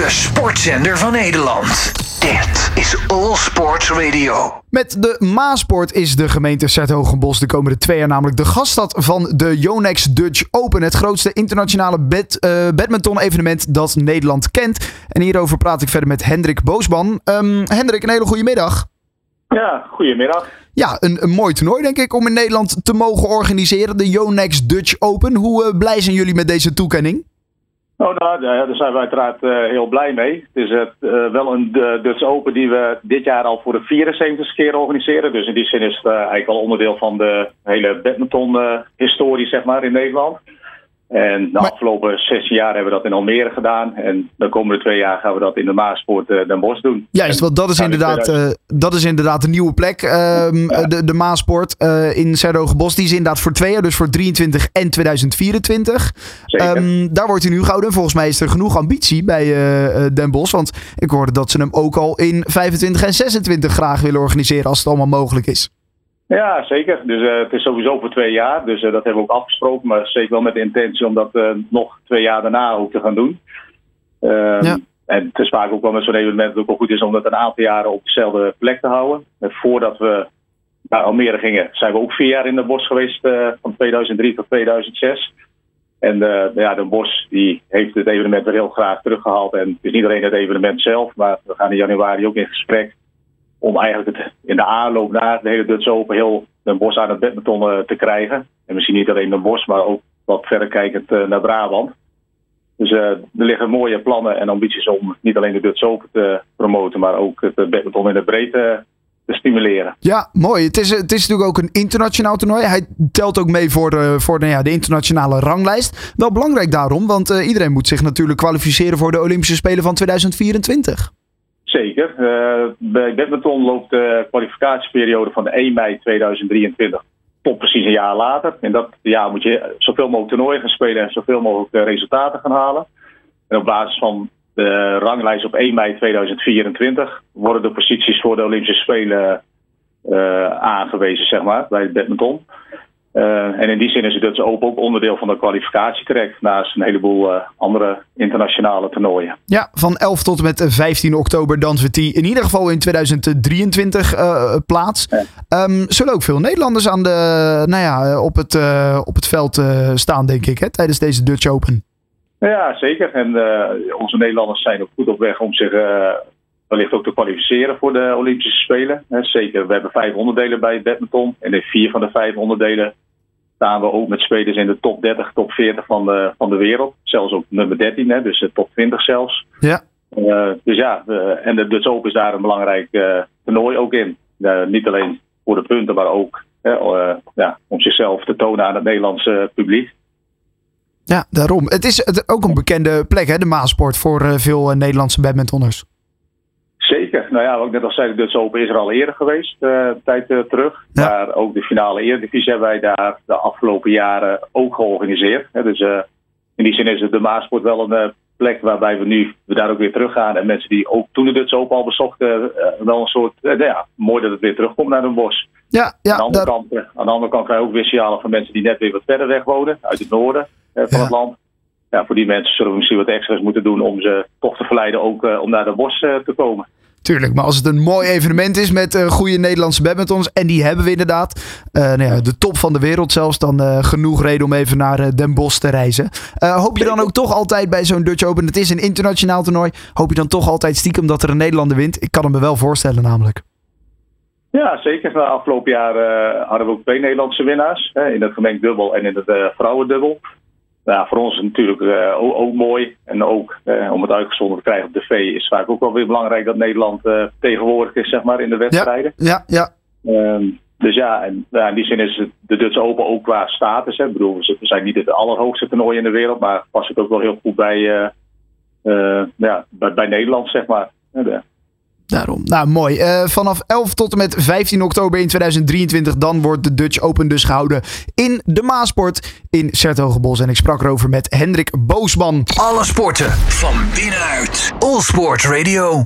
de sportzender van Nederland. Dit is All Sports Radio. Met de Maasport is de gemeente Zertogenbos de komende twee jaar namelijk de gaststad van de Yonex Dutch Open. Het grootste internationale eh, badminton-evenement dat Nederland kent. En hierover praat ik verder met Hendrik Boosman. Ehm, Hendrik, een hele goede middag. Ja, goedemiddag. Ja, een, een mooi toernooi denk ik om in Nederland te mogen organiseren. De Yonex Dutch Open. Hoe eh, blij zijn jullie met deze toekenning? Oh, nou, daar zijn we uiteraard eh, heel blij mee. Het is het, eh, wel een Dutch Open die we dit jaar al voor de 74 keer organiseren. Dus in die zin is het eigenlijk wel onderdeel van de hele badminton-historie zeg maar, in Nederland. En de Maar- afgelopen 16 jaar hebben we dat in Almere gedaan. En de komende twee jaar gaan we dat in de Maaspoort uh, Den Bosch doen. Juist, want dat is inderdaad, 2000. eh, dat is inderdaad een nieuwe plek. ehm, De, de Maasport eh in Serdogenbos. Die is inderdaad voor twee jaar, dus voor 23 en 2024. Zeker. Ehm, daar wordt hij nu gehouden. En volgens mij is er genoeg ambitie bij eh, eh, Den Bosch. Want ik hoorde dat ze hem ook al in 25 en 26 graag willen organiseren. Als het allemaal mogelijk is. Ja, zeker. Dus eh, het is sowieso voor twee jaar. Dus eh, dat hebben we ook afgesproken. Maar zeker wel met de intentie om dat eh, nog twee jaar daarna ook te gaan doen. Ehm, Ja. En het is vaak ook wel met zo'n evenement dat het ook wel goed is om dat een aantal jaren op dezelfde plek te houden. En voordat we naar Almere gingen, zijn we ook vier jaar in de bos geweest van 2003 tot 2006. En ja, Den Bosch die heeft het evenement weer heel graag teruggehaald. En het is niet alleen het evenement zelf, maar we gaan in januari ook in gesprek om eigenlijk het in de aanloop naar de hele Dutch Open heel Den Bosch aan het badminton eh, te krijgen. En misschien niet alleen Den Bosch, maar ook wat verder kijkend eh, naar Brabant. Dus eh, er liggen mooie plannen en ambities om niet alleen de Dutch Open te promoten, maar ook het badminton in de breedte te stimuleren. Ja, mooi. Het is, het is natuurlijk ook een internationaal toernooi. Hij telt ook mee voor, de, voor nou ja, de internationale ranglijst. Wel belangrijk daarom, want iedereen moet zich natuurlijk kwalificeren voor de Olympische Spelen van 2024. Zeker. Eh, bij badminton loopt de kwalificatieperiode van 1 mei 2023 tot precies een jaar later. In dat jaar moet je zoveel mogelijk toernooien gaan spelen en zoveel mogelijk eh, resultaten gaan halen. En op basis van de ranglijst op 1 mei 2024 worden de posities voor de Olympische Spelen eh, aangewezen, zeg maar, bij het badminton. Eh, en in die zin is het Dutch Open ook onderdeel van de kwalificatietrek naast een heleboel eh, andere internationale toernooien. Ja, van 11 tot en met 15 oktober dan vindt die in ieder geval in 2023 eh, plaats. Ja. Ehm, zullen ook veel Nederlanders aan de, nou ja, op, het, op het veld staan, denk ik, hè, tijdens deze Dutch Open. Ja, zeker. En onze Nederlanders zijn ook goed op weg om zich wellicht ook te kwalificeren voor de Olympische Spelen. Zeker, we hebben vijf onderdelen bij het badminton. En in vier van de vijf onderdelen staan we ook met spelers in de top 30, top 40 van de, van de wereld. Zelfs ook nummer 13, hè, dus de top 20 zelfs. Ja. Eh, dus ja, eh, en de Dutch Open is daar een belangrijk eh, toernooi ook in. Eh, niet alleen voor de punten, maar ook eh, ja, om zichzelf te tonen aan het Nederlandse publiek. Ja, daarom. Het is ook een bekende plek, hè, de Maasport, voor eh, veel eh, Nederlandse badmintonners. Zeker. Nou ja, wat ik net al zei, de Dutch Open is er al eerder geweest, een tijd eh, terug. Ja. Maar ook de finale Eredivisie hebben wij daar de afgelopen jaren ook georganiseerd. Hè. Dus eh, in die zin is het de Maasport wel een plek waarbij we nu we daar ook weer teruggaan. En mensen die ook toen de Dutch Open al bezochten, wel een soort, nou ja, mooi dat het weer terugkomt naar Den Bosch. Ja, aan, ja de andere kant, aan de andere kant krijg je ook weer signalen van mensen die net weer wat verder weg wonen, uit het noorden van Ja. het land. Ja, voor die mensen zullen we misschien wat extra's moeten doen om ze toch te verleiden ook om naar Den Bosch eh, te komen. Tuurlijk. Maar als het een mooi evenement is met eh, goede Nederlandse badmintons, en die hebben we inderdaad, eh, nou ja, de top van de wereld zelfs, dan eh, genoeg reden om even naar Den Bosch te reizen. Hoop je dan ook toch altijd bij zo'n Dutch Open, het is een internationaal toernooi, hoop je dan toch altijd stiekem dat er een Nederlander wint? Ik kan het me wel voorstellen namelijk. Ja, zeker. Nou, afgelopen jaar hadden we ook twee Nederlandse winnaars. Hè, in het gemengd dubbel en in het vrouwendubbel. Nou, voor ons is het natuurlijk eh, ook, ook mooi. En ook eh, om het uitgezonden te krijgen op tv is vaak ook wel weer belangrijk dat Nederland eh, tegenwoordig is zeg maar, in de wedstrijden. Ja, ja, Ehm, dus ja, en, ja, in die zin is het de Dutch Open ook qua status. Hè. Ik bedoel, we zijn niet het allerhoogste toernooi in de wereld, maar past het ook wel heel goed bij, ja, bij, bij Nederland, zeg maar. De- Daarom. Nou, mooi. Eh, vanaf 11 tot en met 15 oktober in 2023, dan wordt de Dutch Open dus gehouden in de Maasport in Sertogenbos. En ik sprak erover met Hendrik Boosman. Alle sporten van binnenuit. All Sports Radio.